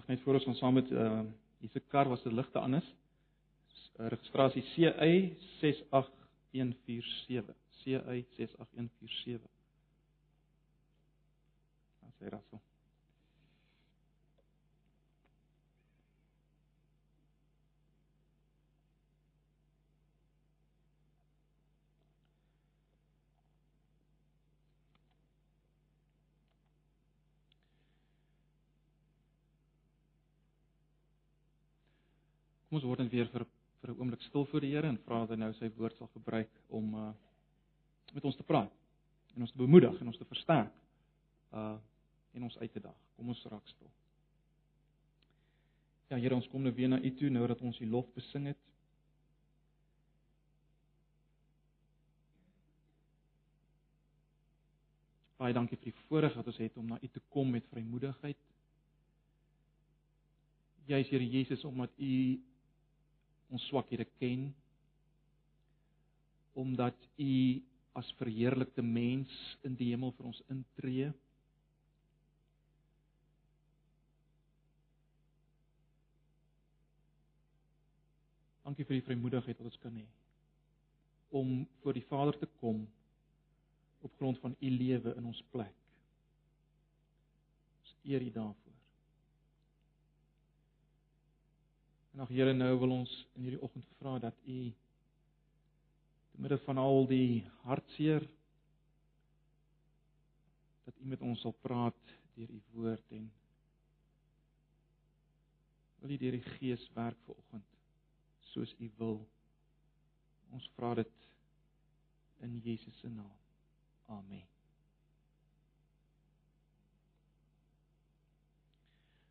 Ag net voor ons gaan saam met uh hierdie kar was se ligte is. Uh, registrasie CA 68147. CA 68147. Dan sê Rassel. Kom ons word net weer vir vir 'n oomblik stil voor die Here en vra dat hy nou sy woord sal gebruik om uh met ons te praat en ons te bemoedig en ons te versterk uh en ons uit te daag. Kom ons raak stil. Ja Here, ons kom nou weer na U toe nou dat ons U lof besing het. Baie dankie vir die voorreg wat ons het om na U te kom met vrymoedigheid. Jy is Here Jesus omdat U ons swakhede ken omdat u as verheerlikte mens in die hemel vir ons intree Dankie vir die vrymoedigheid wat ons kan hê om voor die Vader te kom op grond van u lewe in ons plek. Ons eer u daarvoor. En ag Here, nou wil ons in hierdie oggend vra dat U te midde van al die hartseer dat U met ons sal praat deur U woord en wil U deur die Gees werk vir oggend soos U wil. Ons vra dit in Jesus se naam. Amen.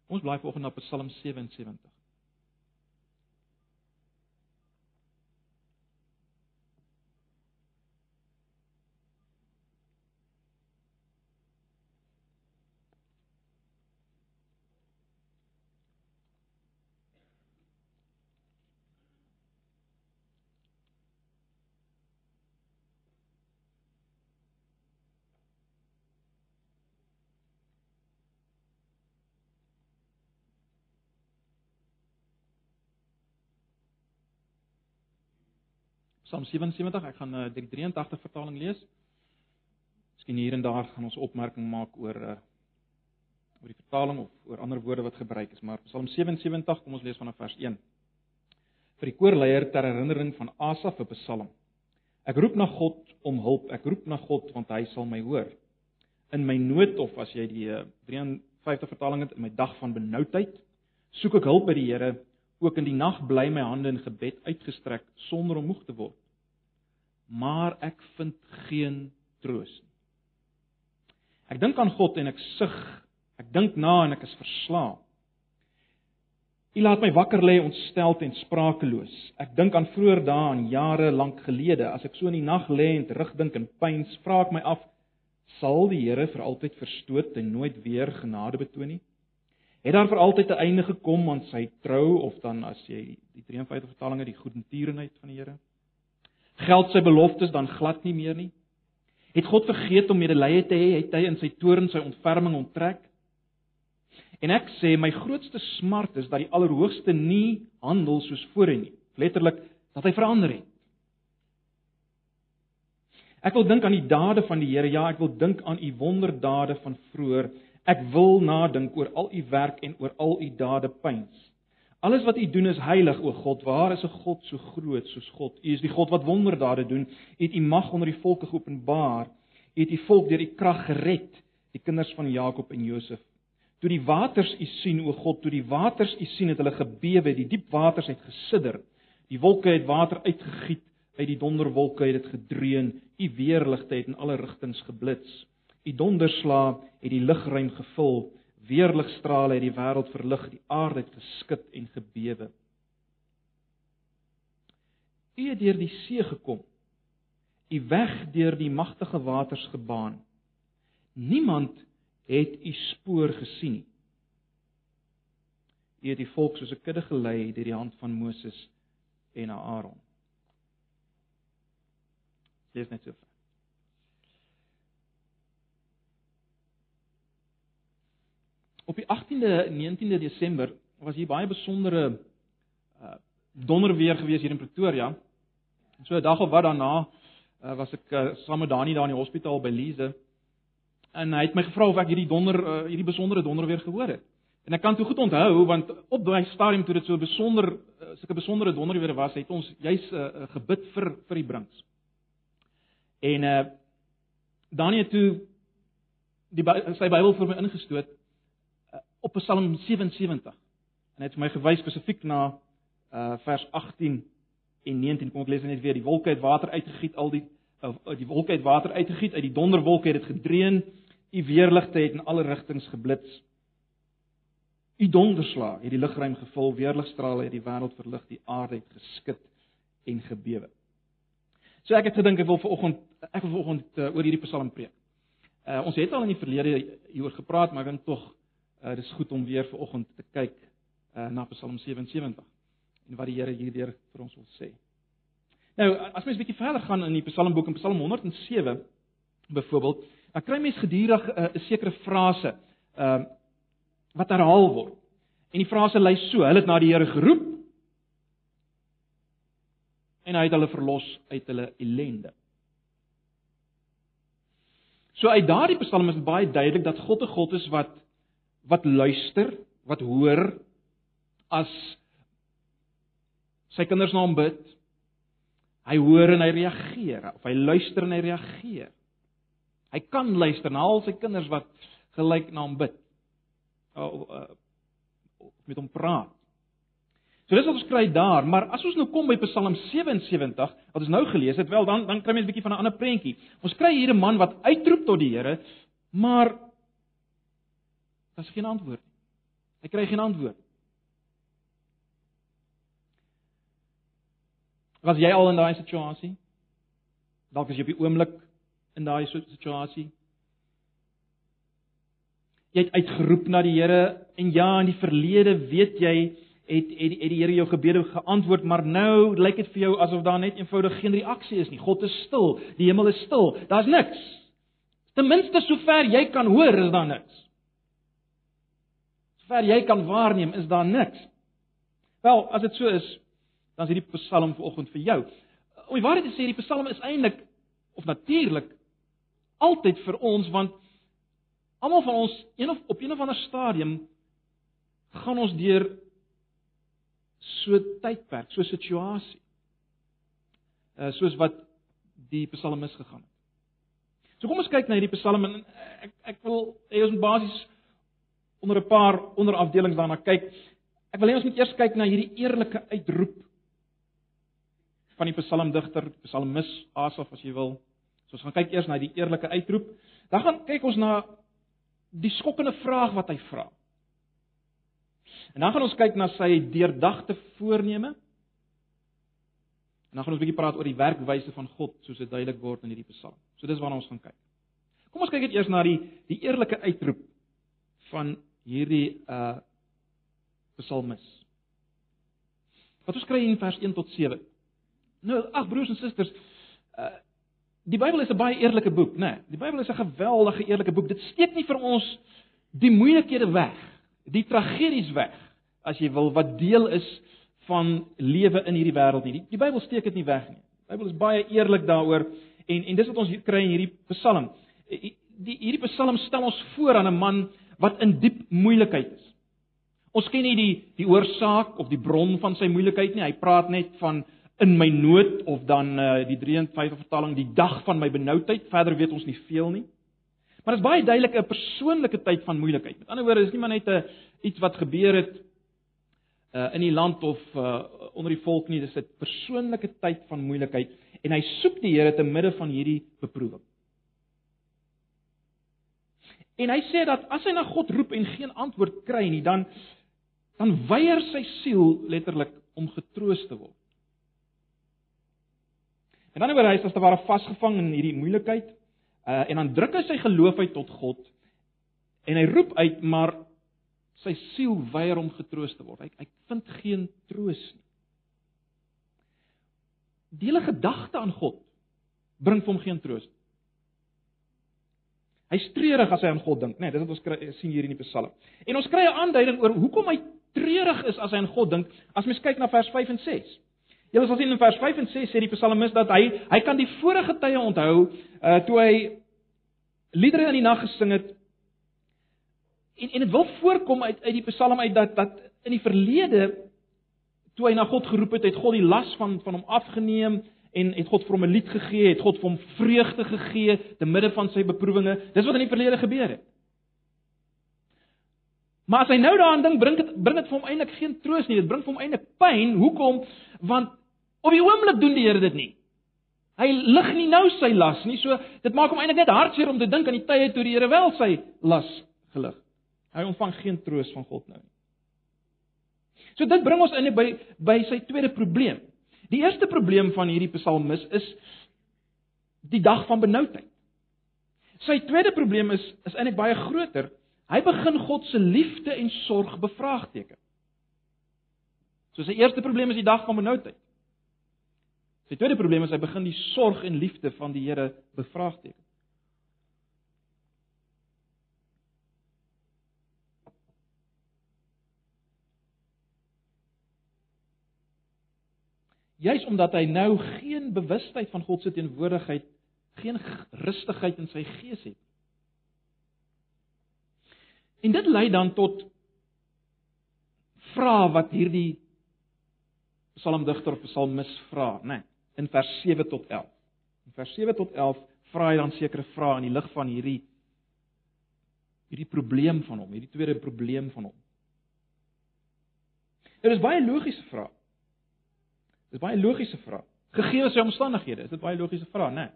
Ons bly vanoggend op Psalm 77. Psalm 77, ek gaan uh, die 83 vertaling lees. Miskien hier en daar gaan ons opmerking maak oor uh oor die vertaling of oor ander woorde wat gebruik is, maar Psalm 77, kom ons lees vanaf vers 1. Vir die koorleier ter herinnering van Asaf 'n Psalm. Ek roep na God om hulp, ek roep na God want hy sal my hoor. In my nood of as jy die 53 eh, vertaling het in my dag van benoudheid, soek ek hulp by die Here Ook in die nag bly my hande in gebed uitgestrek sonder om moeg te word. Maar ek vind geen troos nie. Ek dink aan God en ek sug. Ek dink na en ek is verslae. U laat my wakker lê ontstel en sprakeloos. Ek dink aan vroeër dae en jare lank gelede, as ek so in die nag lê en terugdink en pyns, vra ek my af, sal die Here vir altyd verstoot en nooit weer genade betoon nie? Het daar vir altyd 'n einde gekom aan sy trou of dan as jy die 53 vertalinge die goedertierenheid van die Here? Geld sy beloftes dan glad nie meer nie? Het God vergeet om medelee te hê, het hy in sy toorn sy ontferming onttrek? En ek sê my grootste smart is dat die Allerhoogste nie handel soos voorheen nie. Letterlik dat hy verander het. Ek wil dink aan die dade van die Here. Ja, ek wil dink aan u wonderdade van vroeër. Ek wil nadink oor al u werk en oor al u dade pyns. Alles wat u doen is heilig, o God. Waar is 'n God so groot soos God? U is die God wat wonderdade doen. U het u mag onder die volke geopenbaar. U het u volk deur die krag gered, die kinders van Jakob en Josef. Toe die waters u sien, o God, toe die waters u sien, het hulle gebewe, die diep waters het gesidder. Die wolke het water uitgegiet, uit die donderwolke het dit gedreun, u weerligte het in alle rigtings geblits. Die donderslaa het die lugruim gevul, weerligstrale het die wêreld verlig, die aarde het geskit en gebewe. U het deur die see gekom. U weg deur die magtige waters gebaan. Niemand het u spoor gesien nie. U het die volk soos 'n kudde gelei deur die hand van Moses en Aaron. Dis net so. Op die 18de 19de Desember was hier baie besondere uh donderweer gewees hier in Pretoria. So 'n dag of wat daarna uh, was ek uh, saam met Dani daar in die hospitaal by Lize. En hy het my gevra of ek hierdie donder uh, hierdie besondere donderweer gehoor het. En ek kan toe goed onthou want op daai stadium toe dit so besonder uh, sulke besondere donderweer was, het ons juis 'n uh, gebid vir vir die brinks. En uh Dani het toe die sy Bybel vir my ingestoot uh, op Psalm 77. En hy het vir my gewys spesifiek na uh vers 18 en 19 kom ek lees net weer. Die wolke het water uitgegiet al die uh, die wolke het water uitgegiet uit die donderwolke het dit gedreun u weerligte het in alle rigtings geblits. U donderslag het die lugruim gevul weerligstrale het die wêreld verlig die aarde het geskit en gebewe. So ek het gedink ek wil vanoggend ek wil vanoggend uh, oor hierdie psalm preek uh, ons het al in die verlede hieroor gepraat maar ek dink tog uh, dis goed om weer vanoggend te kyk uh, na psalm 77 en wat die Here hierdeur vir ons wil sê. Nou, as mens 'n bietjie verder gaan in die Psalmboek in Psalm 107 byvoorbeeld, dan kry mens gedurig 'n uh, sekere frase ehm uh, wat herhaal word. En die frase lui so: Hulle het na die Here geroep en hy het hulle verlos uit hulle ellende. So uit daardie Psalm is dit baie duidelik dat God 'n God is wat wat luister, wat hoor as sy kinders na hom bid. Hy hoor en hy reageer of hy luister en hy reageer. Hy kan luister na al sy kinders wat gelyk na hom bid. Of met hom praat. So dis wat ons kry daar, maar as ons nou kom by Psalm 77, wat ons nou gelees het, wel dan dan kry mens 'n bietjie van 'n ander prentjie. Ons kry hier 'n man wat uitroep tot die Here, maar daar's geen antwoord nie. Hy kry geen antwoord. Was jy al in daai situasie? Dalk is jy op die oomblik in daai situasie. Jy het uitgeroep na die Here en ja, in die verlede weet jy het het het die Here jou gebede geantwoord, maar nou lyk dit vir jou asof daar net eenvoudig geen reaksie is nie. God is stil, die hemel is stil. Daar's niks. Ten minste sover jy kan hoor, is daar niks. Sover jy kan waarneem, is daar niks. Wel, as dit so is, dan is hierdie Psalm vanoggend vir jou. Om die waarheid te sê, die Psalm is eintlik of natuurlik altyd vir ons want almal van ons een of op een of ander stadium gaan ons deur so tydperk, so situasie. Uh soos wat die psalmis gegaan het. So kom ons kyk na hierdie psalm en ek ek wil hê ons moet basies onder 'n paar onderafdelings daarna kyk. Ek wil hê ons moet eers kyk na hierdie eerlike uitroep van die psalmdigter, psalmis Asaf as jy wil. So ons gaan kyk eers na die eerlike uitroep. Dan gaan kyk ons na die skokkende vraag wat hy vra. En dan gaan ons kyk na sy deurdagte voorneme. En dan gaan ons 'n bietjie praat oor die werkwyse van God soos dit duidelik word in hierdie psalm. So dis waarna ons gaan kyk. Kom ons kyk net eers na die die eerlike uitroep van hierdie uh psalmis. Wat ons kry in vers 1 tot Nou, ag broers en susters, uh die Bybel is 'n baie eerlike boek, né? Nee, die Bybel is 'n geweldige eerlike boek. Dit steek nie vir ons die moeilikhede weg, die tragedies weg, as jy wil, wat deel is van lewe in hierdie wêreld nie. Die, die Bybel steek dit nie weg nie. Die Bybel is baie eerlik daaroor en en dis wat ons hier kry in hierdie Psalm. Die hierdie Psalm stel ons voor aan 'n man wat in diep moeilikheid is. Ons ken nie die die oorsaak of die bron van sy moeilikheid nie. Hy praat net van in my nood of dan uh, die 53 vertaling die dag van my benoudheid. Verder weet ons nie veel nie. Maar dit is baie duidelik 'n persoonlike tyd van moeilikheid. Met ander woorde, dis nie maar net 'n iets wat gebeur het uh in die land of uh onder die volk nie, dis 'n persoonlike tyd van moeilikheid en hy soek die Here te midde van hierdie beproewing. En hy sê dat as hy na God roep en geen antwoord kry nie, dan dan weier sy siel letterlik om getroos te word. En dan word hy as te ware vasgevang in hierdie moeilikheid. Uh en dan druk hy sy geloof uit tot God en hy roep uit, maar sy siel weier om getroos te word. Hy hy vind geen troos nie. Die hele gedagte aan God bring vir hom geen troos. Hy's treurig as hy aan God dink, né? Nee, dis wat ons kry, sien hier in die Psalm. En ons kry 'n aanduiding oor hoekom hy treurig is as hy aan God dink, as mens kyk na vers 5 en 6. Julle sal sien in vers 5 en 6 sê die psalmis dat hy hy kan die vorige tye onthou uh toe hy liedere in die nag gesing het. En en dit wil voorkom uit uit die psalm uit dat dat in die verlede toe hy na God geroep het, het God die las van van hom afgeneem en het God vir hom 'n lied gegee, het God vir hom vreugde gegee te midde van sy beproewinge. Dis wat in die verlede gebeur het. Maar as hy nou daaraan dink, bring dit bring dit vir hom eintlik geen troos nie. Dit bring vir hom eintlik pyn. Hoekom? Want op die oomblik doen die Here dit nie. Hy lig nie nou sy las nie. So dit maak hom eintlik net hartseer om te dink aan die tye toe die Here wel sy las gelig. Hy ontvang geen troos van God nou nie. So dit bring ons in by by sy tweede probleem. Die eerste probleem van hierdie psalmis is die dag van benoudheid. Sy tweede probleem is is eintlik baie groter. Hy begin God se liefde en sorg bevraagteken. So sy eerste probleem is die dag van benoudheid. Sy tweede probleem is hy begin die sorg en liefde van die Here bevraagteken. Juis omdat hy nou geen bewustheid van God se teenwoordigheid, geen rustigheid in sy gees het. En dit lei dan tot vrae wat hierdie psalmdigter of psalmis vra, né, nee, in vers 7 tot 11. In vers 7 tot 11 vra hy dan sekere vrae in die lig van hierdie hierdie probleem van hom, hierdie tweede probleem van hom. Dit is baie logiese vrae. Dis baie logiese vraag. Gegee sy omstandighede, is dit baie logiese vraag, né? Nee.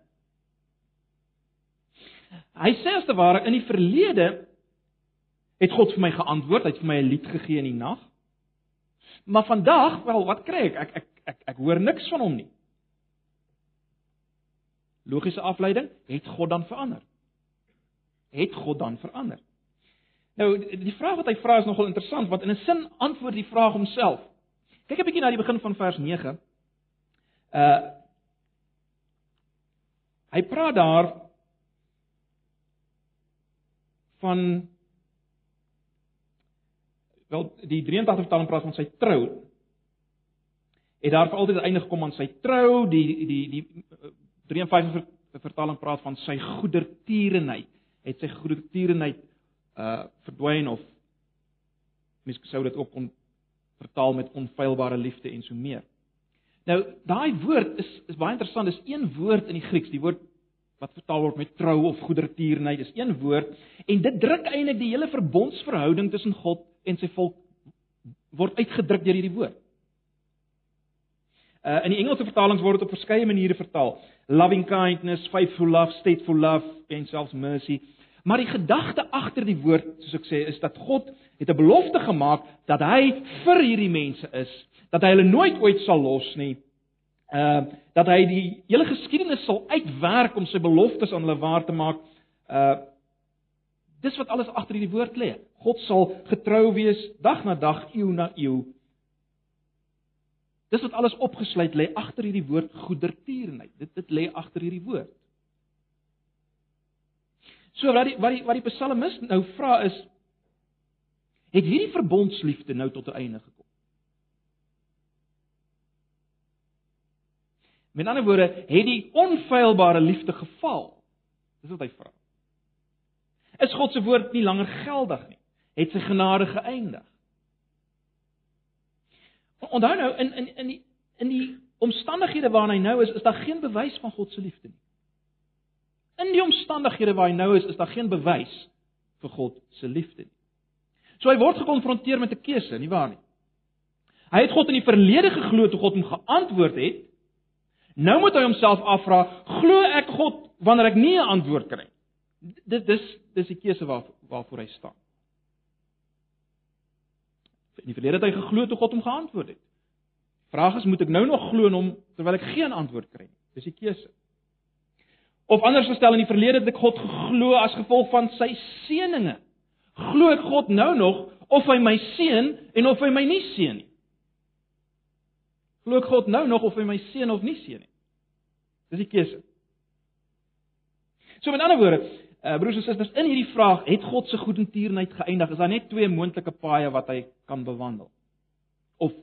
Hy sê as te ware in die verlede het God vir my geantwoord, hy het vir my 'n lied gegee in die nag. Maar vandag, wel, wat kry ek? Ek ek ek ek hoor niks van hom nie. Logiese afleiding, het God dan verander? Het God dan verander? Nou, die vraag wat hy vra is nogal interessant want in 'n sin antwoord die vraag homself. Kyk 'n bietjie na die begin van vers 9. Uh Hy praat daar van wel die 83 vertaling praat van sy trou. Het daar vir altyd einde gekom aan sy trou, die die die 53 vertaling praat van sy goedertierenheid. Het sy goedertierenheid uh verdwyn of mens sou dit ook kon vertaal met onfeilbare liefde en so meer. Nou, daai woord is is baie interessant. Dis een woord in die Grieks, die woord wat vertaal word met trou of goedertierenheid, is een woord en dit druk eintlik die hele verbondsverhouding tussen God en sy volk word uitgedruk deur hierdie woord. Uh in die Engelse vertalings word dit op verskeie maniere vertaal. Loving kindness, faithful love, stateful love en selfs mercy. Maar die gedagte agter die woord, soos ek sê, is dat God het 'n belofte gemaak dat hy vir hierdie mense is, dat hy hulle nooit ooit sal los nie. Uh dat hy die hele geskiedenis sal uitwerk om sy beloftes aan hulle waar te maak. Uh dis wat alles agter hierdie woord lê. God sal getrou wees dag na dag, eeu na eeu. Dis wat alles opgesluit lê agter hierdie woord goedertierenheid. Dit dit lê agter hierdie woord. So wat die wat die wat die psalmis nou vra is het hierdie verbondsliefde nou tot 'n einde gekom? Met ander woorde, het die onfeilbare liefde geval? Dis wat hy vra. Is God se woord nie langer geldig nie? Het sy genade geëindig? Onthou nou in in in die in die omstandighede waarin hy nou is, is daar geen bewys van God se liefde nie. In die omstandighede waar hy nou is, is daar geen bewys vir God se liefde nie. So hy word gekonfronteer met 'n keuse, nie waar nie? Hy het God in die verlede geglo toe God hom geantwoord het. Nou moet hy homself afvra, glo ek God wanneer ek nie 'n antwoord kry nie? Dit dis dis die keuse waar waarvoor hy staan. In die verlede het hy geglo toe God hom geantwoord het. Vraag is, moet ek nou nog glo in hom terwyl ek geen antwoord kry nie? Dis die keuse. Of anders gestel in die verlede het ek God geglo as gevolg van sy seëninge. Glo ek God nou nog of hy my seën en of hy my nie seën nie? Glo ek God nou nog of hy my seën of nie seën nie? Dis die keuse. So met ander woorde, Uh broers en susters, in hierdie vraag, het God se goedertierenheid geëindig? Is daar net twee moontlike paaie wat hy kan bewandel? Of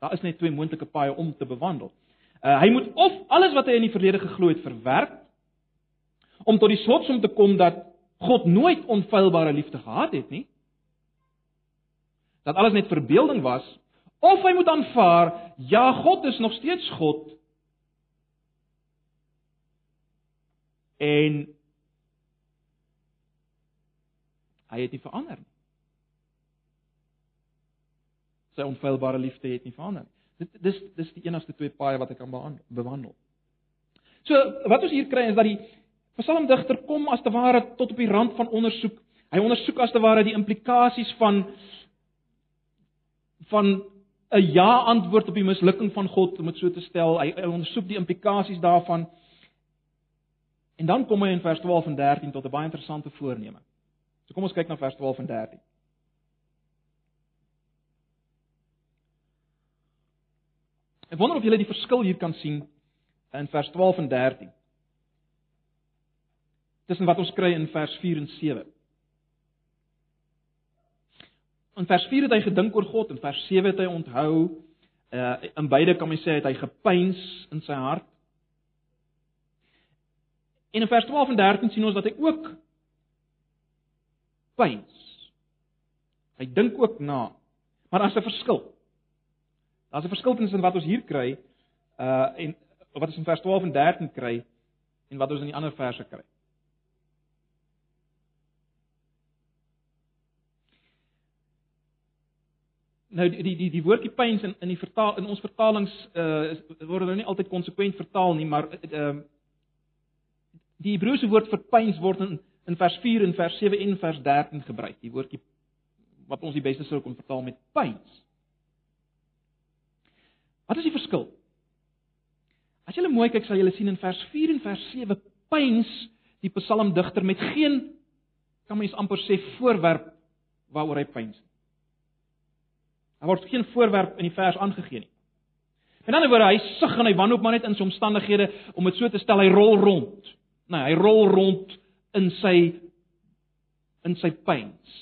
daar is net twee moontlike paaie om te bewandel. Uh hy moet of alles wat hy in die verlede geglo het verwerp om tot die slotsom te kom dat God nooit onfeilbare liefde gehad het nie. Dat alles net verbeelding was, of hy moet aanvaar, ja, God is nog steeds God. En hy het nie verander nie. Sy onfeilbare liefde het nie verander nie. Dit dis dis die enigste twee paaie wat ek kan bewandel. So wat ons hier kry is dat die Psalmdigter kom as te ware tot op die rand van ondersoek. Hy ondersoek as te ware die implikasies van van 'n ja antwoord op die mislukking van God om dit so te stel. Hy, hy ondersoek die implikasies daarvan. En dan kom hy in vers 12 en 13 tot 'n baie interessante voorneme. So kom ons kyk na vers 12 en 13. Ek wonder of julle die verskil hier kan sien in vers 12 en 13. Tussen wat ons kry in vers 4 en 7. In vers 4 het hy gedink oor God en vers 7 het hy onthou uh in beide kan my sê het hy gepeins in sy hart. En in vers 12 en 13 sien ons dat hy ook peins. Hy dink ook na. Maar daar's 'n verskil. Daar's 'n verskil tussen wat ons hier kry uh en wat ons in vers 12 en 13 kry en wat ons in die ander verse kry. Nou die die die, die woordjie pyns in in die vertaal in ons vertalings uh word nou nie altyd konsekwent vertaal nie, maar ehm uh, die Hebreëse woord vir pyns word in in vers 4 en vers 7 en vers 13 gebruik. Die woordjie wat ons die beste sou kon vertaal met pyns. Wat is die verskil? As jy mooi kyk, sal jy sien in vers 4 en vers 7 pyns die psalmdigter met geen kan mens amper sê voorwerp waaroor hy pyns. Daar word geen voorwerp in die vers aangegee nie. In ander woorde, hy sug en hy wanhoop maar net in sy omstandighede om dit so te stel, hy rol rond. Nee, hy rol rond in sy in sy pyns.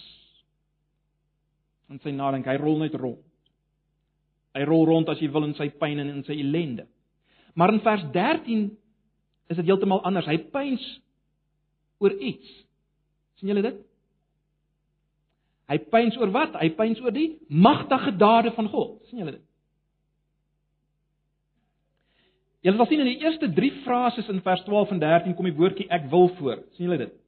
In sy nadink, hy rol net rond. Hy rol rond as jy wil in sy pyn en in sy ellende. Maar in vers 13 is dit heeltemal anders. Hy pyns oor iets. sien julle dit? Hy pyns oor wat? Hy pyns oor die magtige dade van God. sien julle dit? Julle sal sien in die eerste 3 frases in vers 12 en 13 kom die woordjie ek wil voor. sien julle dit?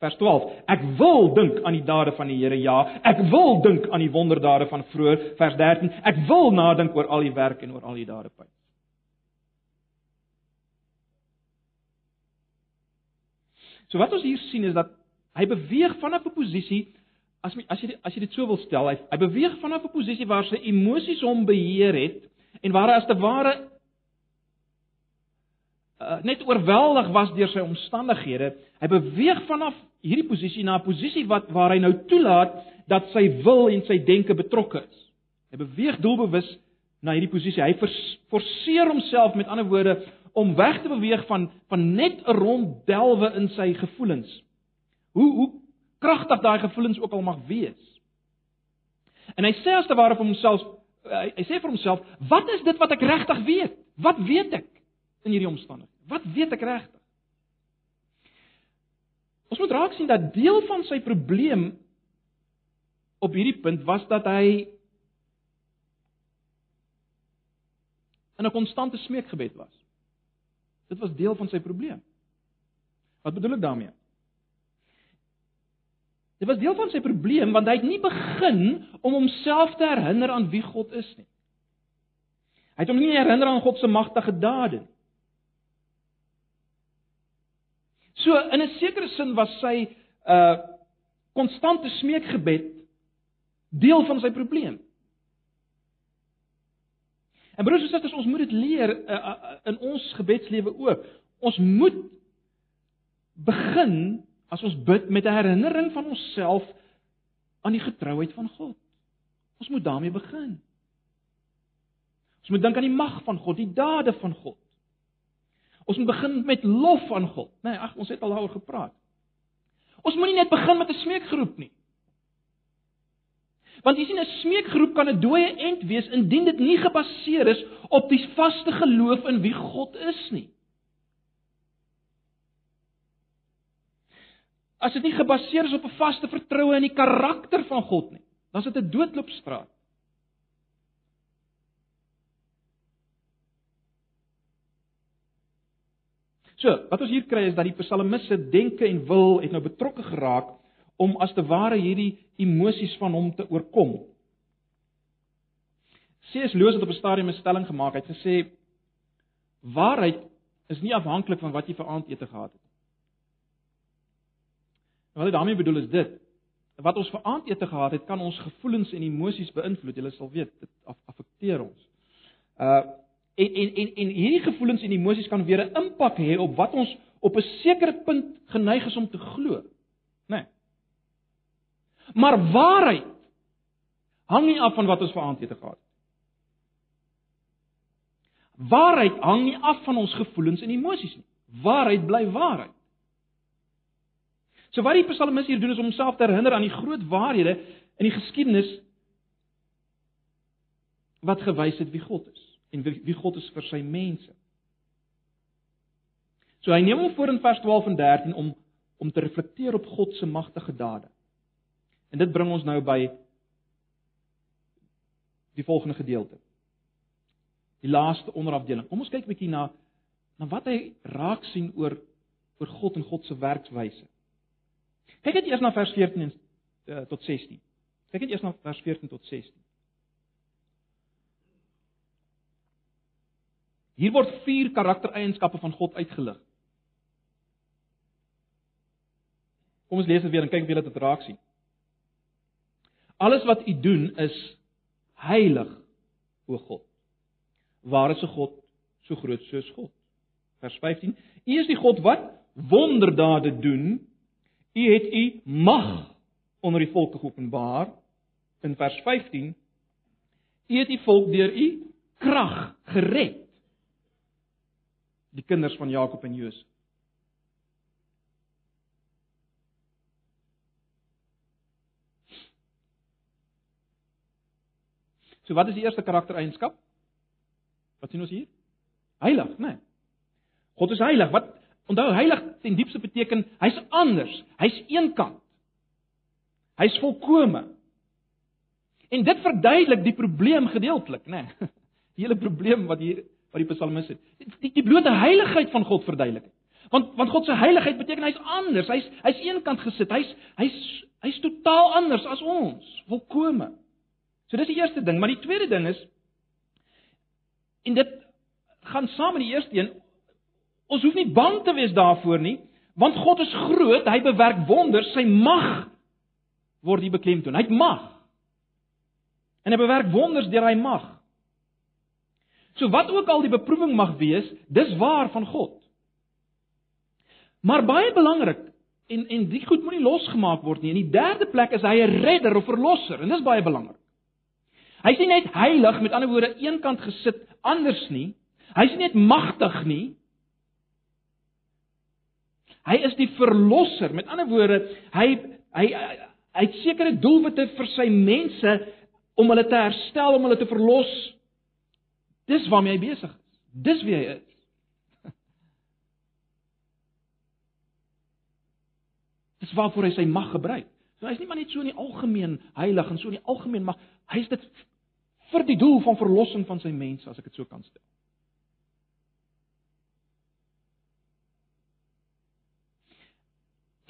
Vers 12. Ek wil dink aan die dade van die Here, ja. Ek wil dink aan die wonderdade van vroeër. Vers 13. Ek wil nadink oor al die werk en oor al die dade by. So wat ons hier sien is dat hy beweeg vanaf 'n posisie as as jy as jy dit so wil stel, hy, hy beweeg vanaf 'n posisie waar sy emosies hom beheer het en waar hy as te ware uh, net oorweldig was deur sy omstandighede. Hy beweeg vanaf hierdie posisie na 'n posisie wat waar hy nou toelaat dat sy wil en sy denke betrokke is. Hy beweeg doelbewus na hierdie posisie. Hy forceer homself met ander woorde om weg te beweeg van van net 'n ronddelwe in sy gevoelens. Hoe hoe kragtig daai gevoelens ook al mag wees. En hy sê as te ware vir homself hy, hy sê vir homself, "Wat is dit wat ek regtig weet? Wat weet ek in hierdie omstandighede? Wat weet ek regtig?" Ons moet raak sien dat deel van sy probleem op hierdie punt was dat hy in 'n konstante smeekgebed was. Dit was deel van sy probleem. Wat bedoel ek daarmee? Dit was deel van sy probleem want hy het nie begin om homself te herinner aan wie God is nie. Hy het hom nie herinner aan God se magtige dade nie. So in 'n sekere sin was sy uh konstante smeekgebed deel van sy probleem. En broers en susters, ons moet dit leer uh, uh, in ons gebedslewe ook. Ons moet begin as ons bid met 'n herinnering van onsself aan die getrouheid van God. Ons moet daarmee begin. Ons moet dink aan die mag van God, die dade van God. Ons moet begin met lof aan God. Nee, ag, ons het al daaroor gepraat. Ons moenie net begin met 'n smeekgroep nie. Want jy sien 'n smeekgroep kan 'n dooie end wees indien dit nie gebaseer is op die vaste geloof in wie God is nie. As dit nie gebaseer is op 'n vaste vertroue in die karakter van God nie, dan is dit 'n doodloopstraat. So, wat ons hier kry is dat die psalmiste denke en wil het nou betrokke geraak om as te ware hierdie emosies van hom te oorkom. C.S. Lewis het op 'n stadium 'n stelling gemaak. Hy het gesê waarheid is nie afhanklik van wat jy vir aandete gehad het. Wat hy daarmee bedoel is dit: wat ons vir aandete gehad het, kan ons gevoelens en emosies beïnvloed. Jy sal weet, dit affekteer ons. Uh en en en en hierdie gevoelens en emosies kan weer 'n impak hê op wat ons op 'n sekere punt geneig is om te glo. Né? Nee. Maar waarheid hang nie af van wat ons vir aandete gehad het. Waarheid hang nie af van ons gevoelens en emosies nie. Waarheid bly waarheid. So wat die psalmis hier doen is om homself te herinner aan die groot waarhede in die geskiedenis wat gewys het wie God is en wie God is vir sy mense. So hy neem hom voor in vers 12 en 13 om om te reflekteer op God se magtige dade. En dit bring ons nou by die volgende gedeelte. Die laaste onderafdeling. Kom ons kyk 'n bietjie na na wat hy raak sien oor oor God en God se werkswyse. Kyk net eers na vers 14 en uh, tot 16. Kyk net eers na vers 14 tot 16. Hier word vier karaktereienskappe van God uitgelig. Kom ons lees dit weer en kyk wie dit raak sien. Alles wat u doen is heilig, o God. Waar is 'n God so groot soos God? Vers 15. U is die God wat wonderdade doen. U het u mag onder die volke geopenbaar. In vers 15. U het die volk deur u krag gered die kinders van Jakob en Josef. So wat is die eerste karaktereienskap? Wat sien ons hier? Heilig, né? Nee. God is heilig. Wat onthou heilig ten diepste beteken hy's anders. Hy's eenkant. Hy's volkome. En dit verduidelik die probleem gedeeltelik, né? Nee. Die hele probleem wat hier wat die psalmis het. Die, die blote heiligheid van God verduidelik. Want want God se heiligheid beteken hy's anders. Hy's hy's eenkant gesit. Hy's hy's hy's totaal anders as ons, volkome. So dis die eerste ding, maar die tweede ding is en dit gaan saam met die eerste een. Ons hoef nie bang te wees daarvoor nie, want God is groot, hy bewerk wonders, sy mag word hier beklemtoon. Hy het mag. En hy bewerk wonders deur hy mag. So wat ook al die beproewing mag wees, dis waar van God. Maar baie belangrik en en die goed moenie losgemaak word nie. In die derde plek is hy 'n redder of verlosser en dis baie belangrik. Hy's nie net heilig met ander woorde eenkant gesit anders nie. Hy's nie net magtig nie. Hy is die verlosser. Met ander woorde, hy hy hy het sekere doelwitte vir sy mense om hulle te herstel, om hulle te verlos Dis waarmee hy besig is. Dis wie hy is. Dis waarvoor hy sy mag gebruik. So hy's nie maar net so in die algemeen heilig en so in die algemeen mag. Hy's dit vir die doel van verlossing van sy mense, as ek dit so kan stel.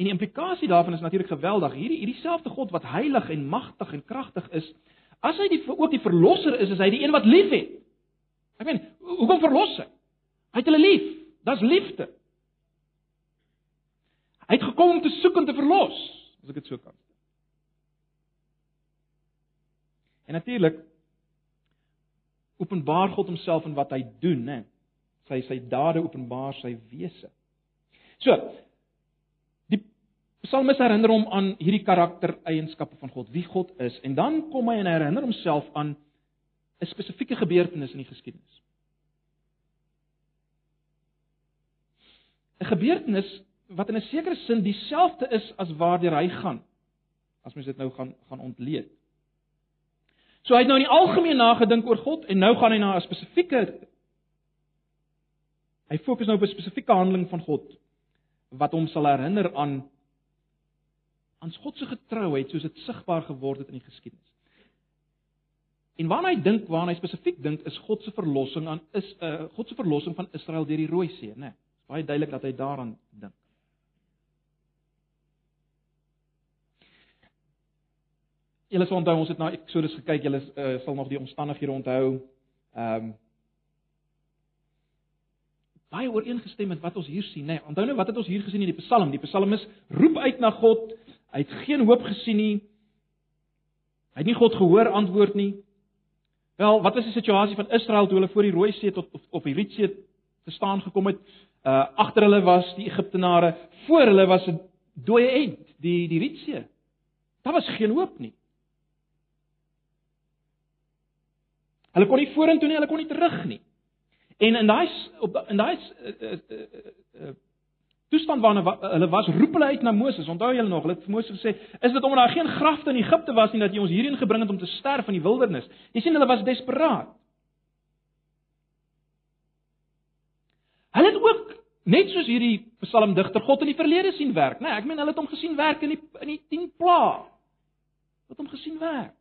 En die implikasie daarvan is natuurlik geweldig. Hierdie hierdie selfde God wat heilig en magtig en kragtig is, as hy die ook die verlosser is, is hy die een wat liefhet. Ek meen, hoekom verlos hy? Hy het hulle lief. Dis liefde. Hy het gekom om te soek en te verlos, as ek dit so kan sê. En natuurlik openbaar God homself in wat hy doen, né? Sy sy dade openbaar sy wese. So, Psalmis herinner hom aan hierdie karaktereienskappe van God, wie God is, en dan kom hy en herinner homself aan 'n spesifieke gebeurtenis in die geskiedenis. 'n Gebeurtenis wat in 'n sekere sin dieselfde is as waardeur hy gaan. As mens dit nou gaan gaan ontleed. So hy het nou in die algemeen nagedink oor God en nou gaan hy na 'n spesifieke hy fokus nou op 'n spesifieke handeling van God wat hom sal herinner aan aan God se getrouheid soos dit sigbaar geword het in die geskiedenis. En waarna hy dink, waarna hy spesifiek dink, is God se verlossing aan is uh, God se verlossing van Israel deur die Rooi See, né? Nee, baie duidelik dat hy daaraan dink. Julle sal onthou ons het na Exodus gekyk, julle uh, sal nog die omstandighede onthou. Ehm um, baie ooreengestem met wat ons hier sien, nê. Nee, onthou nou wat het ons hier gesien in die Psalm? Die Psalmis roep uit na God. Hy het geen hoop gesien nie. Hy het nie God gehoor antwoord nie. Wel, wat was die situasie van Israel toe hulle voor die Rooi See tot of, of die Rietsee te staan gekom het? Uh agter hulle was die Egiptenare, voor hulle was 'n dooie end, die die Rietsee. Daar was geen hoop nie. Hulle kon nie vorentoe nie, hulle kon nie terug nie. En in daai op in daai uh, uh, uh, uh, toestand waarna hulle was, roep hulle uit na Moses. Onthou julle nog, hulle het vir Moses gesê, "Is dit omdat daar geen grafte in Egipte was nie dat jy ons hierheen gebring het om te sterf in die wildernis?" Jy sien hulle was desperaat. Hulle het ook net soos hierdie psalmdigter God in die verlede sien werk, né? Nee, ek meen hulle het hom gesien werk in die in die 10 pla. Het hom gesien werk.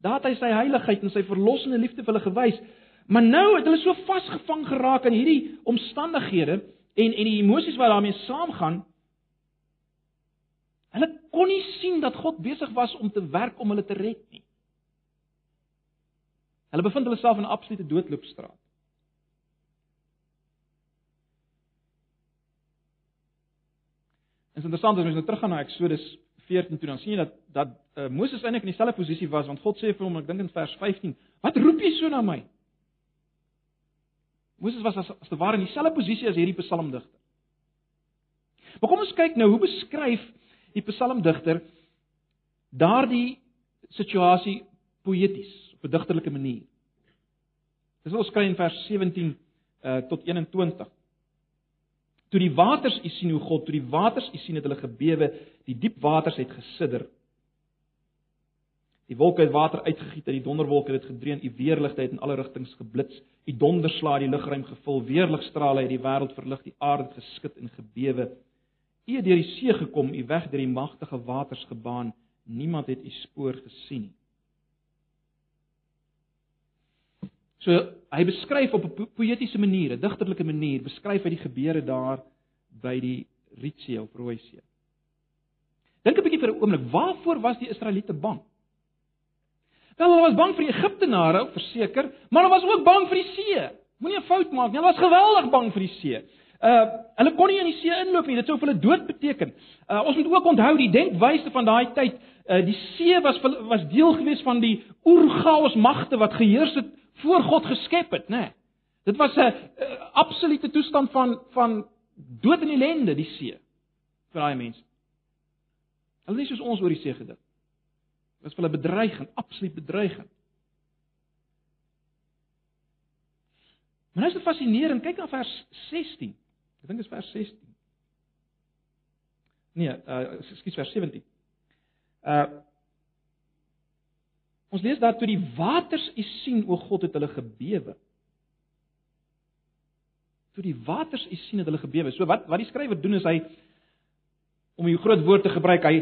Daar het hy sy heiligheid en sy verlossende liefde vir hulle gewys. Maar nou het hulle so vasgevang geraak in hierdie omstandighede en en die emosies wat daarmee saamgaan. Hulle kon nie sien dat God besig was om te werk om hulle te red nie. Hulle bevind hulle self in 'n absolute doodloopstraat. Dit is interessant as ons nou teruggaan na Eksodus 14 toe dan sien jy dat dat uh, Moses eintlik in dieselfde posisie was want God sê vir hom ek dink in vers 15 wat roep jy so na my Moses was as, as te ware in dieselfde posisie as hierdie psalmdigter. Maar kom ons kyk nou hoe beskryf die psalmdigter daardie situasie poëties op 'n digterlike manier? Dis ons kry in vers 17 uh, tot 21 Toe die waters u sien hoe God, toe die waters u sien het hulle gebewe, die diep waters het gesidder. Die wolke het water uitgegiet en die donderwolke het dit gedreun, u weerligte het in alle rigtings geblits, u donderslae die lugruim gevul, weerligstrale het die wêreld verlig, die aarde het geskit en gebewe. U het deur die see gekom, u weg deur die magtige waters gebaan, niemand het u spoor gesien nie. So hy beskryf op 'n poëtiese manier, 'n digterlike manier, beskryf hy die gebeure daar by die Rietsee of Rooi See. Dink 'n bietjie vir 'n oomblik, waarvoor was die Israeliete bang? Wel, hulle was bang vir die Egiptenare, verseker, maar hulle was ook bang vir die see. Moenie 'n fout maak nie, hulle was geweldig bang vir die see. Uh hulle kon nie in die see inloop nie, dit sou vir hulle dood beteken. Uh ons moet ook onthou die denkwyse van daai tyd, uh die see was was deel gewees van die oergaos magte wat geheers het voor God geskep het, nê. Nee. Dit was 'n absolute toestand van van dood en ellende die see vir daai mense. Hulle nie soos ons oor die see gedink. Dit was vir hulle bedreigend, absoluut bedreigend. Maar nou is dit fascinerend, kyk na vers 16. Ek dink dit is vers 16. Nee, uh ekskuus vers 17. Uh Ons lees daar toe die waters u sien o God het hulle gebewe. Toe die waters u sien het hulle gebewe. So wat wat die skrywer doen is hy om 'n groot woord te gebruik, hy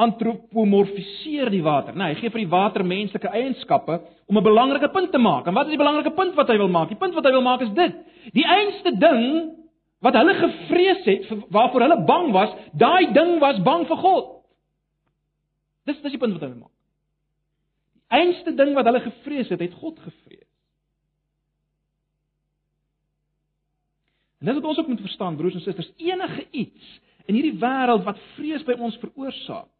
antropomorfiseer die water. Nee, hy gee vir die water menslike eienskappe om 'n belangrike punt te maak. En wat is die belangrike punt wat hy wil maak? Die punt wat hy wil maak is dit: die einste ding wat hulle gevrees het, waarvoor hulle bang was, daai ding was bang vir God. Dis dis die punt wat hy wil maak einste ding wat hulle gevrees het, het God gevrees. En dis wat ons ook moet verstaan, broers en susters, enige iets in hierdie wêreld wat vrees by ons veroorsaak.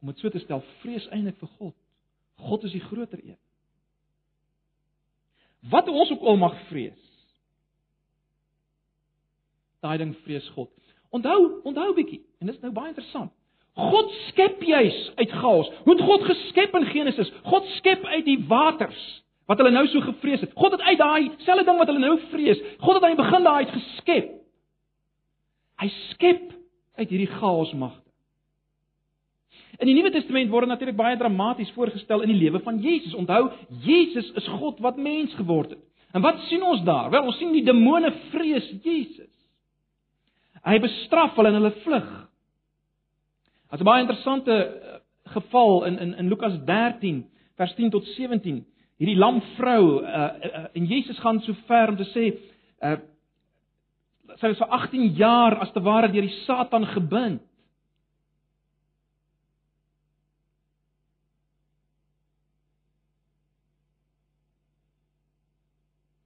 Om dit so te stel, vrees eintlik vir God. God is die groter een. Wat ons ook al mag vrees. Daai ding vrees God. Onthou, onthou bietjie, en dit is nou baie interessant. God skep juis uit chaos. Hoe het God geskep in Genesis? God skep uit die waters wat hulle nou so gevrees het. God het uit daai selfde ding wat hulle nou vrees, God het aan die begin daai geskep. Hy skep uit hierdie chaosmagte. In die Nuwe Testament word natuurlik baie dramaties voorgestel in die lewe van Jesus. Onthou, Jesus is God wat mens geword het. En wat sien ons daar? Wel, ons sien die demone vrees Jesus. Hy bestraf hulle en hulle vlug. Dit is 'n baie interessante eh, geval in in in Lukas 13 vers 10 tot 17. Hierdie lam vrou uh, uh, en Jesus gaan so ver om te sê uh, sy was vir 18 jaar as te ware deur die Satan gebind.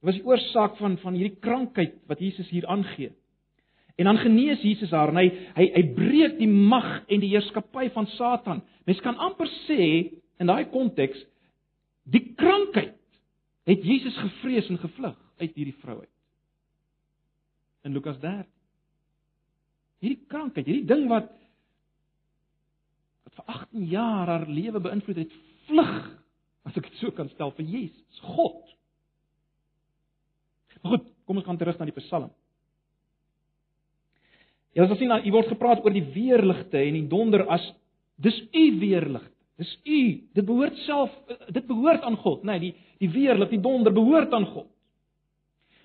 Dit was die oorsaak van van hierdie krankheid wat Jesus hier aangee. En dan genees Jesus haar en hy hy hy breek die mag en die heerskappy van Satan. Mens kan amper sê in daai konteks die krankheid het Jesus gevrees en gevlug uit hierdie vrou uit. In Lukas 13. Hierdie krankheid, hierdie ding wat wat vir 18 jaar haar lewe beïnvloed het, vlug, as ek dit so kan stel vir Jesus, God. Goed, kom ons gaan terug na die Psalm. As ons sien, hier word gepraat oor die weerligte en die donder as dis u weerligte. Dis u. Dit behoort self dit behoort aan God, nê, nee, die die weerlig, die donder behoort aan God.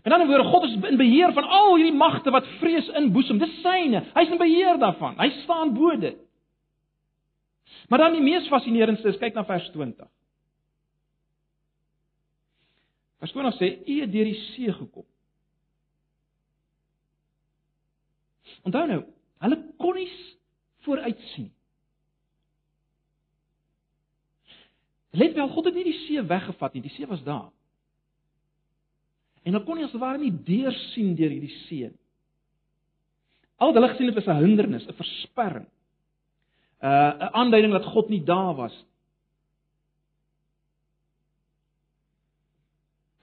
En dan word God is in beheer van al hierdie magte wat vrees inboesem. Dis syne. Hy's in beheer daarvan. Hy staan bo dit. Maar dan die mees fascinerendste is kyk na vers 20. Vers 20 sê: "U het deur die see gekom." Onthou nou, hulle kon nie vooruit sien. Let wel, God het nie die see weggevat nie, die see was daar. En hulle kon nie as ware nie deursien deur hierdie see nie. Al wat hulle gesien het was 'n hindernis, 'n versperring. 'n uh, 'n aanduiding dat God nie daar was nie.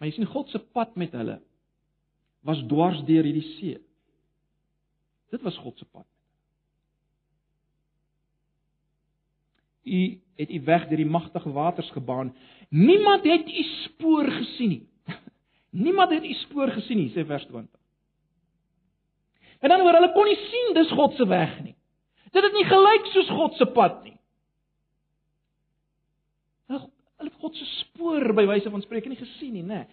Maar jy sien God se pad met hulle was dwars deur hierdie see. Dit was God se pad. U het u weg deur die magtige waters gebaan. Niemand het u spoor gesien nie. Niemand het u spoor gesien nie, sê vers 20. En dan hoor hulle kon nie sien dis God se weg nie. Dit het nie gelyk soos God se pad nie. Hulle het God se spoor by wyse van spreek nie gesien nie, nê.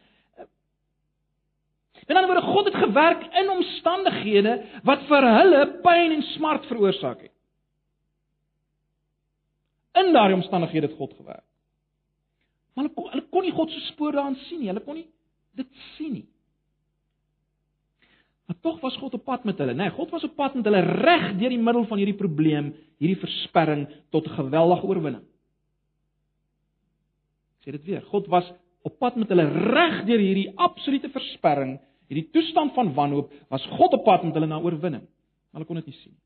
En dan word God het gewerk in omstandighede wat vir hulle pyn en smart veroorsaak het. In daardie omstandighede het God gewerk. Maar hulle kon, hulle kon nie God se spoor daarin sien nie. Hulle kon nie dit sien nie. Maar tog was God op pad met hulle, né? Nee, God was op pad met hulle reg deur die middel van hierdie probleem, hierdie versperring tot 'n geweldige oorwinning sê dit weer. God was op pad met hulle reg deur hierdie absolute versperring, hierdie toestand van wanhoop, was God op pad met hulle na oorwinning. Maar hulle kon dit nie sien.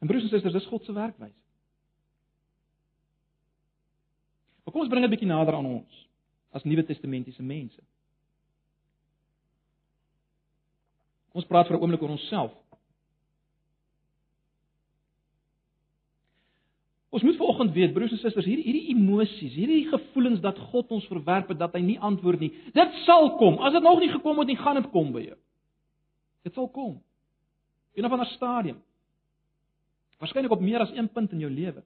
En broers en susters, dis God se werkwyse. Maar kom ons bring dit 'n bietjie nader aan ons as Nuwe Testamentiese mense. Ons praat vir 'n oomblik oor onsself. Ons moet vanoggend weet, broers en susters, hierdie hierdie emosies, hierdie gevoelens dat God ons verwerp het, dat hy nie antwoord nie. Dit sal kom. As dit nog nie gekom het nie, gaan dit kom by jou. Dit sal kom. In 'n ander stadium. Waarskynlik op meer as een punt in jou lewe.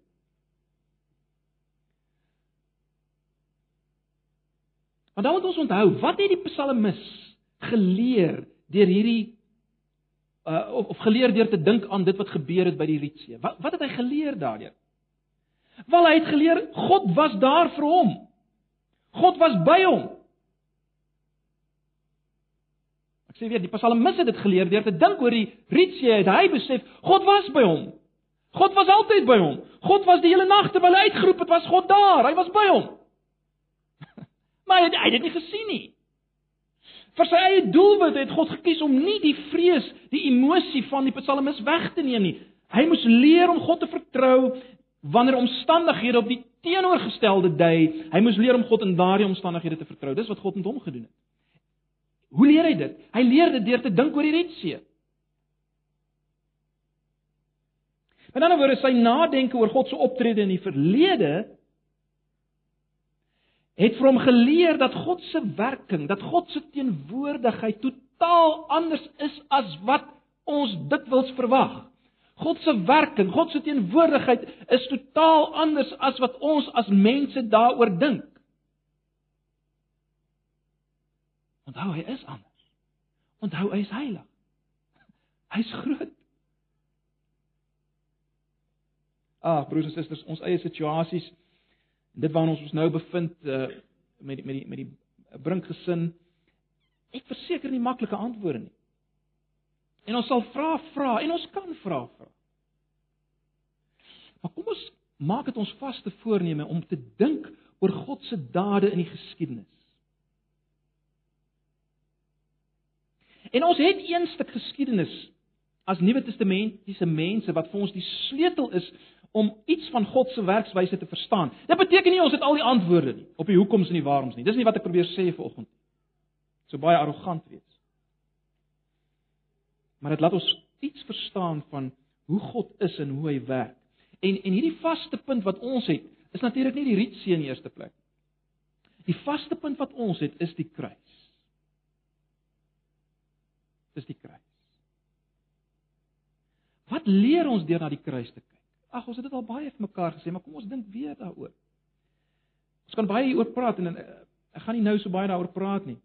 Maar dan moet ons onthou, wat het die psalmis geleer deur hierdie uh of, of geleer deur te dink aan dit wat gebeur het by die Rietsee? Wat wat het hy geleer daardeur? Wel hy het geleer God was daar vir hom. God was by hom. Ek sê weer die psalmis het dit geleer deur te dink oor die Rietsee het hy besef God was by hom. God was altyd by hom. God was die hele nag terwyl hy uitgeroep het, was God daar. Hy was by hom. maar hy het, hy het dit nie gesien nie. Vir sy eie doelwit het God gekies om nie die vrees, die emosie van die psalmis weg te neem nie. Hy moes leer om God te vertrou wanneer omstandighede op die teenoorgestelde dui, hy moes leer om God in daardie omstandighede te vertrou. Dis wat God met hom gedoen het. Hoe leer hy dit? Hy leer dit deur te dink oor die Retsee. Met ander woorde, sy nadenke oor God se optrede in die verlede het vir hom geleer dat God se werking, dat God se teenwoordigheid totaal anders is as wat ons dikwels verwag. God se werking, God se teenwoordigheid is totaal anders as wat ons as mense daaroor dink. Onthou hy is anders. Onthou hy is heilig. Hy's groot. Ah, broers en susters, ons eie situasies dit waarna ons ons nou bevind uh, met met die met die brinkgesin ek verseker nie maklike antwoorde nie. En ons sal vra vra en ons kan vra vra. Maar kom ons maak dit ons vaste voorneme om te dink oor God se dade in die geskiedenis. En ons het een stuk geskiedenis as Nuwe Testamentiese mense wat vir ons die sleutel is om iets van God se werkswyse te verstaan. Dit beteken nie ons het al die antwoorde nie op die hoekoms en die waaroms nie. Dis nie wat ek probeer sê vanoggend. So baie arrogant wees. Maar dit laat ons iets verstaan van hoe God is en hoe hy werk. En en hierdie vaste punt wat ons het, is natuurlik nie die rietsee in die eerste plek. Die vaste punt wat ons het, is die kruis. Dis die kruis. Wat leer ons deur na die kruis te kyk? Ag, ons het dit al baie vir mekaar gesê, maar kom ons dink weer daaroor. Ons kan baie hieroor praat en eh, ek gaan nie nou so baie daaroor praat nie.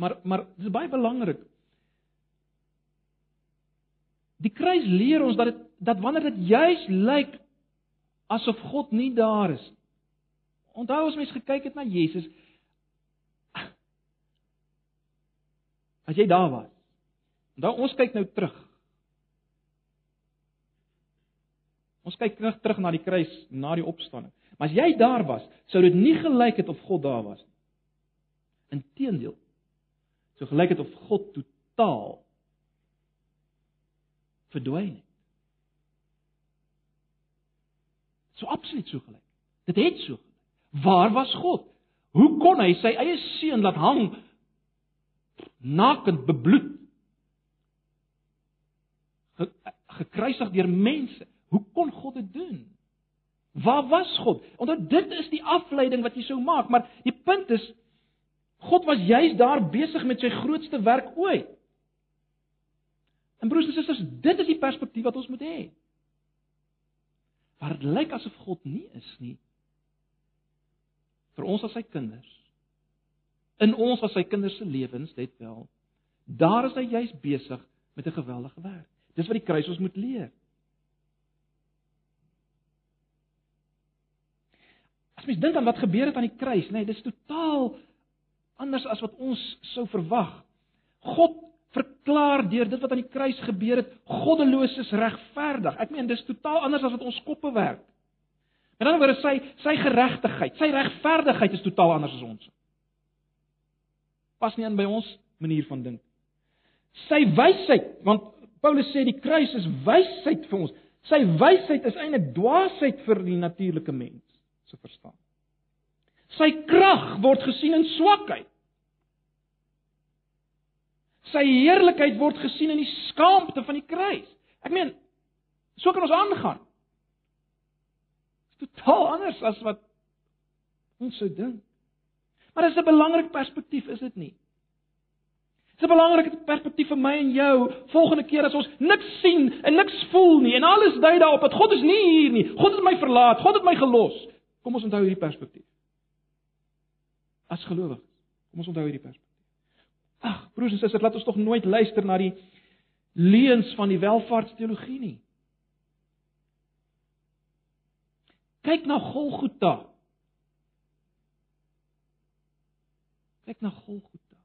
Maar maar dit is baie belangrik. Die kruis leer ons dat dit dat wanneer dit juis lyk asof God nie daar is. Onthou as mens gekyk het na Jesus as jy daar was. Onthou ons kyk nou terug. Ons kyk terug terug na die kruis, na die opstanding. Maar as jy daar was, sou dit nie gelyk het of God daar was nie. Inteendeel. So gelyk het of God totaal verdwyn het. So absoluut so gelyk. Dit het so. Waar was God? Hoe kon hy sy eie seun laat hang nakend bebloed? gekruisig deur mense. Hoe kon God dit doen? Waar was God? Omdat dit is die afleiding wat jy sou maak, maar die punt is God was juis daar besig met sy grootste werk ooit. En broers en susters, dit is die perspektief wat ons moet hê. Maar dit lyk asof God nie is nie vir ons as sy kinders. In ons as sy kinders se lewens, let wel. Daar is hy juis besig met 'n geweldige werk. Dis wat die kruis ons moet leer. As mens dink aan wat gebeur het aan die kruis, nê, nee, dis totaal anders as wat ons sou verwag. God verklaar deur dit wat aan die kruis gebeur het, goddeloos is regverdig. Ek meen dis totaal anders as wat ons koppe werk. Met ander woorde, sy sy geregtigheid, sy regverdigheid is totaal anders as ons. Pas nie in by ons manier van dink. Sy wysheid, want Paulus sê die kruis is wysheid vir ons. Sy wysheid is eintlik dwaasheid vir die natuurlike mens se verstaan. Sy krag word gesien in swakheid. Sy heerlikheid word gesien in die skaamte van die kruis. Ek meen, so kan ons aangaan. Dit is totaal anders as wat ons sou dink. Maar dit is 'n belangrike perspektief, is dit nie? Dit is 'n belangrike perspektief vir my en jou. Volgende keer as ons niks sien en niks voel nie en alles dui daarop dat God is nie hier nie. God het my verlaat. God het my gelos. Kom ons onthou hierdie perspektief. As gelowiges, kom ons onthou hierdie perspektief. Ag, broers en susters, laat ons tog nooit luister na die leuns van die welvaartsteologie nie. Kyk na Golgotha. Kyk na Golgotha.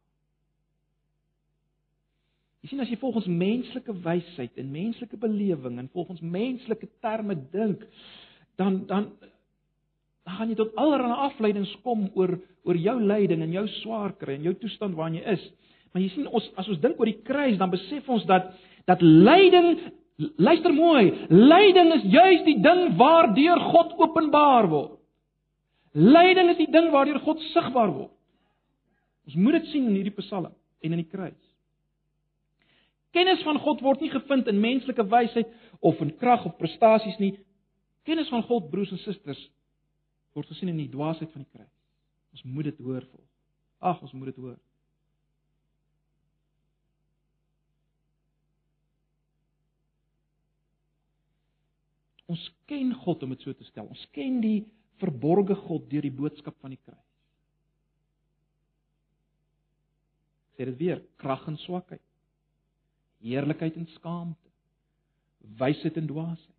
Jy sien as jy volgens menslike wysheid en menslike belewing en volgens menslike terme dink, dan dan dan gaan jy tot allerlei afleidings kom oor oor jou lyding en jou swaar kry en jou toestand waarin jy is. Maar jy sien ons as ons dink oor die kruis, dan besef ons dat dat lyding luister mooi, lyding is juis die ding waardeur God openbaar word. Lyding is die ding waardeur God sigbaar word. Ons moet dit sien in hierdie Psalm en in die kruis. Kennis van God word nie gevind in menslike wysheid of in krag of prestasies nie. Kennis van God, broers en susters, word gesien in die dwaasheid van die kruis. Ons moet dit hoor volg. Ag, ons moet dit hoor. Ons ken God om dit so te stel. Ons ken die verborgde God deur die boodskap van die kruis. Ek sê dit weer, krag en swakheid. Heerlikheid en skaamte. Wysheid en dwaasheid.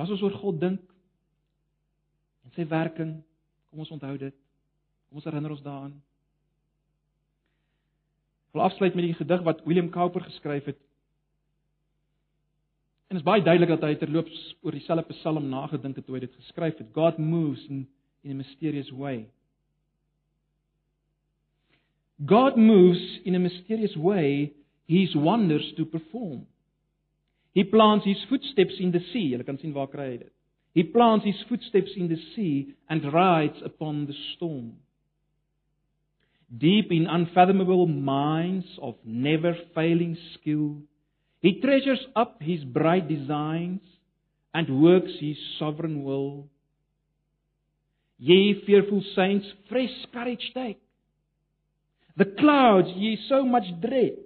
As ons oor God dink en sy werking, kom ons onthou dit. Kom ons herinner ons daaraan. Ek wil afsluit met die gedig wat William Cowper geskryf het En dit is baie duidelik dat hy terloops oor dieselfde Psalm nagedink het toe hy dit geskryf het. God moves in in a mysterious way. God moves in a mysterious way his wonders to perform. He plants his footsteps in the sea. Jy kan sien waar kry hy dit. He plants his footsteps in the sea and rides upon the storm. Deep in unfathomable minds of never failing skill He treasures up his bright designs and works his sovereign will. Ye fearful saints, fresh courage take. The clouds ye so much dread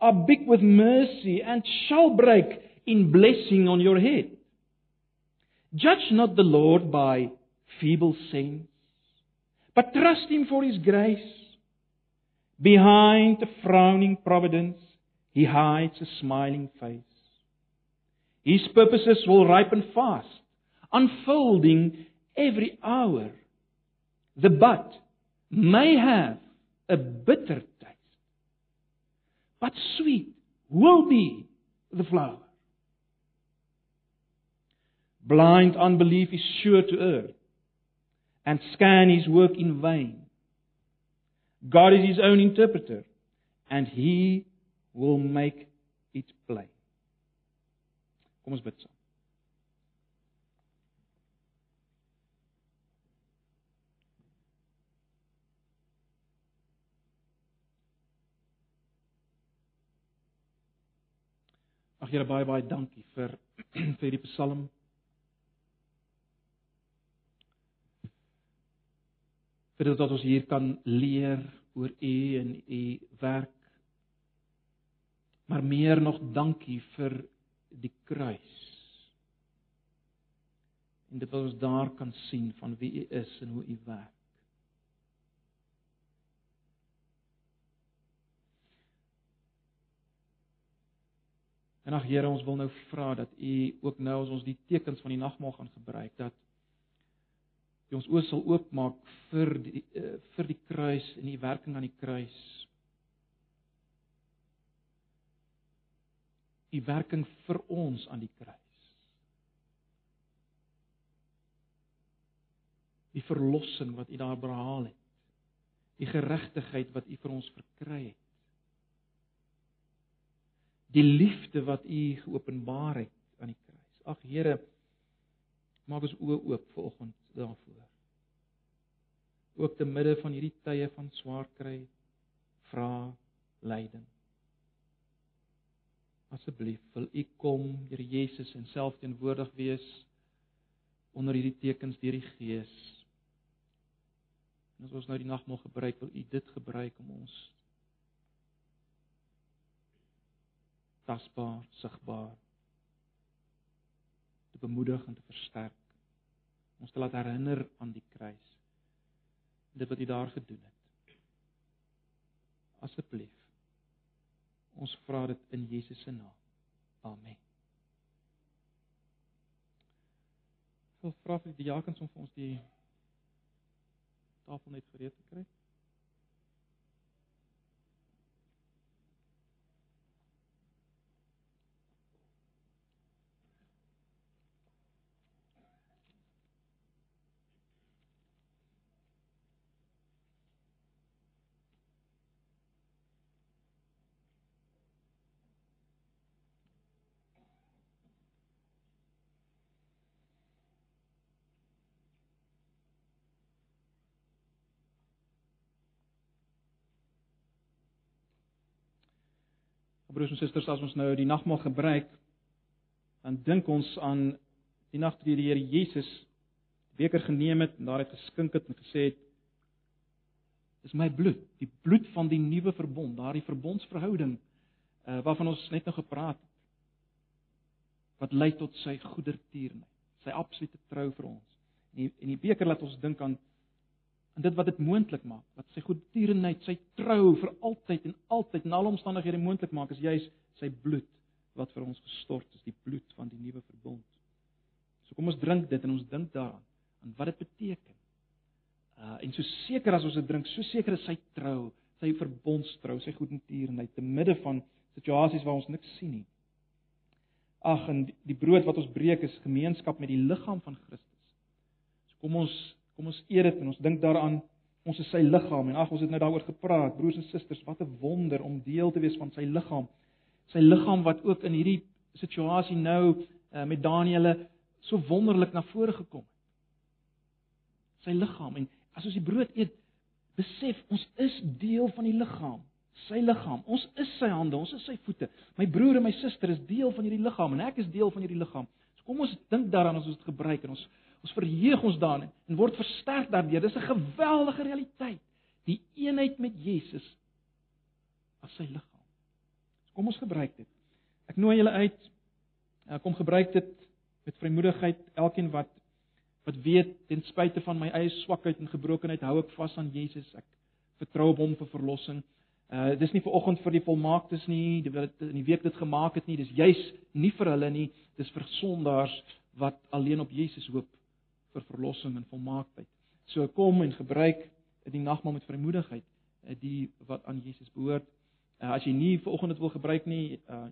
are big with mercy and shall break in blessing on your head. Judge not the Lord by feeble sense, but trust him for his grace. Behind the frowning providence He hides a smiling face. His purposes will ripen fast, unfolding every hour. The bud may have a bitter taste, but sweet will be the flower. Blind unbelief is sure to err and scan his work in vain. God is his own interpreter, and he will make it plain. Kom ons bid saam. Ag Here baie baie dankie vir vir hierdie Psalm. Vir dit dat ons hier kan leer oor U en U werk maar meer nog dankie vir die kruis. En dit wat ons daar kan sien van wie U is en hoe U werk. En ag Here, ons wil nou vra dat U ook nou as ons die tekens van die nagmaal gaan gebruik dat U ons oë sal oopmaak vir die uh, vir die kruis en die werking aan die kruis u werking vir ons aan die kruis. Die verlossing wat u daar behaal het. Die geregtigheid wat u vir ons verkry het. Die liefde wat u geopenbaar het aan die kruis. Ag Here, maak ons oë oop vanoggend daarvoor. Ook te midde van hierdie tye van swaar kry, vra lyding. Asseblief, wil U kom, Here Jesus, en self teenwoordig wees onder hierdie tekens deur die Gees. En as ons nou die nagmaal gebruik, wil U dit gebruik om ons tasbaar, sigbaar te bemoedig en te versterk. Ons te laat herinner aan die kruis. Dit wat U daar gedoen het. Asseblief Ons vra dit in Jesus se naam. Amen. Ek wil vra vir die diakens om vir ons die tafel net gereed te kry. Broers en susters, as ons nou die nagmaal gebruik, dan dink ons aan die nag toe die Here Jesus beker geneem het en daaruit geskink het en gesê het dis my bloed, die bloed van die nuwe verbond, daardie verbondsverhouding uh, waarvan ons net nou gepraat het wat lei tot sy goedertierenheid, sy absolute trou vir ons. En die, en die beker laat ons dink aan aan dit wat dit moontlik maak, wat sy goedertierenheid, sy trou vir altyd en altyd in alle omstandighede moontlik maak, is juis sy bloed wat vir ons gestort is, die bloed van die nuwe verbond. So kom ons drink dit en ons dink daaraan aan wat dit beteken. Uh en so seker as ons dit drink, so seker is sy trou, sy verbondstrou, sy goedertierenheid te midde van situasies waar ons niks sien nie. Ag en die brood wat ons breek is gemeenskap met die liggaam van Christus. So kom ons kom ons eer dit en ons dink daaraan ons is sy liggaam en ag ons het nou daaroor gepraat broers en susters wat 'n wonder om deel te wees van sy liggaam. Sy liggaam wat ook in hierdie situasie nou uh, met Daniël so wonderlik na vore gekom het. Sy liggaam en as ons die brood eet besef ons is deel van die liggaam sy liggaam. Ons is sy hande, ons is sy voete. My broer en my suster is deel van hierdie liggaam en ek is deel van hierdie liggaam. So kom ons dink daaraan as ons dit gebruik en ons ons verheug ons daarin en word versterk daardeur. Dis 'n geweldige realiteit. Die eenheid met Jesus as sy liggaam. Kom ons gebruik dit. Ek nooi julle uit. Kom gebruik dit met vrymoedigheid. Elkeen wat wat weet ten spyte van my eie swakheid en gebrokenheid hou ek vas aan Jesus. Ek vertrou op hom vir verlossing. Uh dis nie vir oggend vir die volmaaktes nie, die wat in die week dit gemaak het nie, dis juis nie vir hulle nie, dis vir sondaars wat alleen op Jesus hoop vir verlossing en volmaaktheid. So kom en gebruik die nagmaal met vrymoedigheid, uh, die wat aan Jesus behoort. Uh as jy nie vir oggend dit wil gebruik nie, uh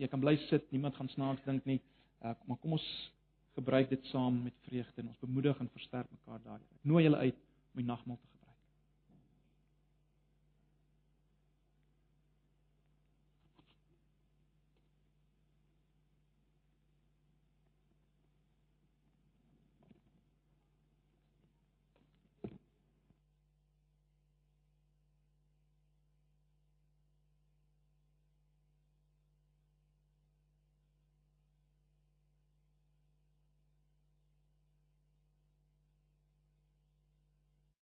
jy kan bly sit, niemand gaan snaaks dink nie. Maar kom ons gebruik dit saam met vreugde en ons bemoedig en versterk mekaar daardie. Nooi julle uit om die nagmaal te.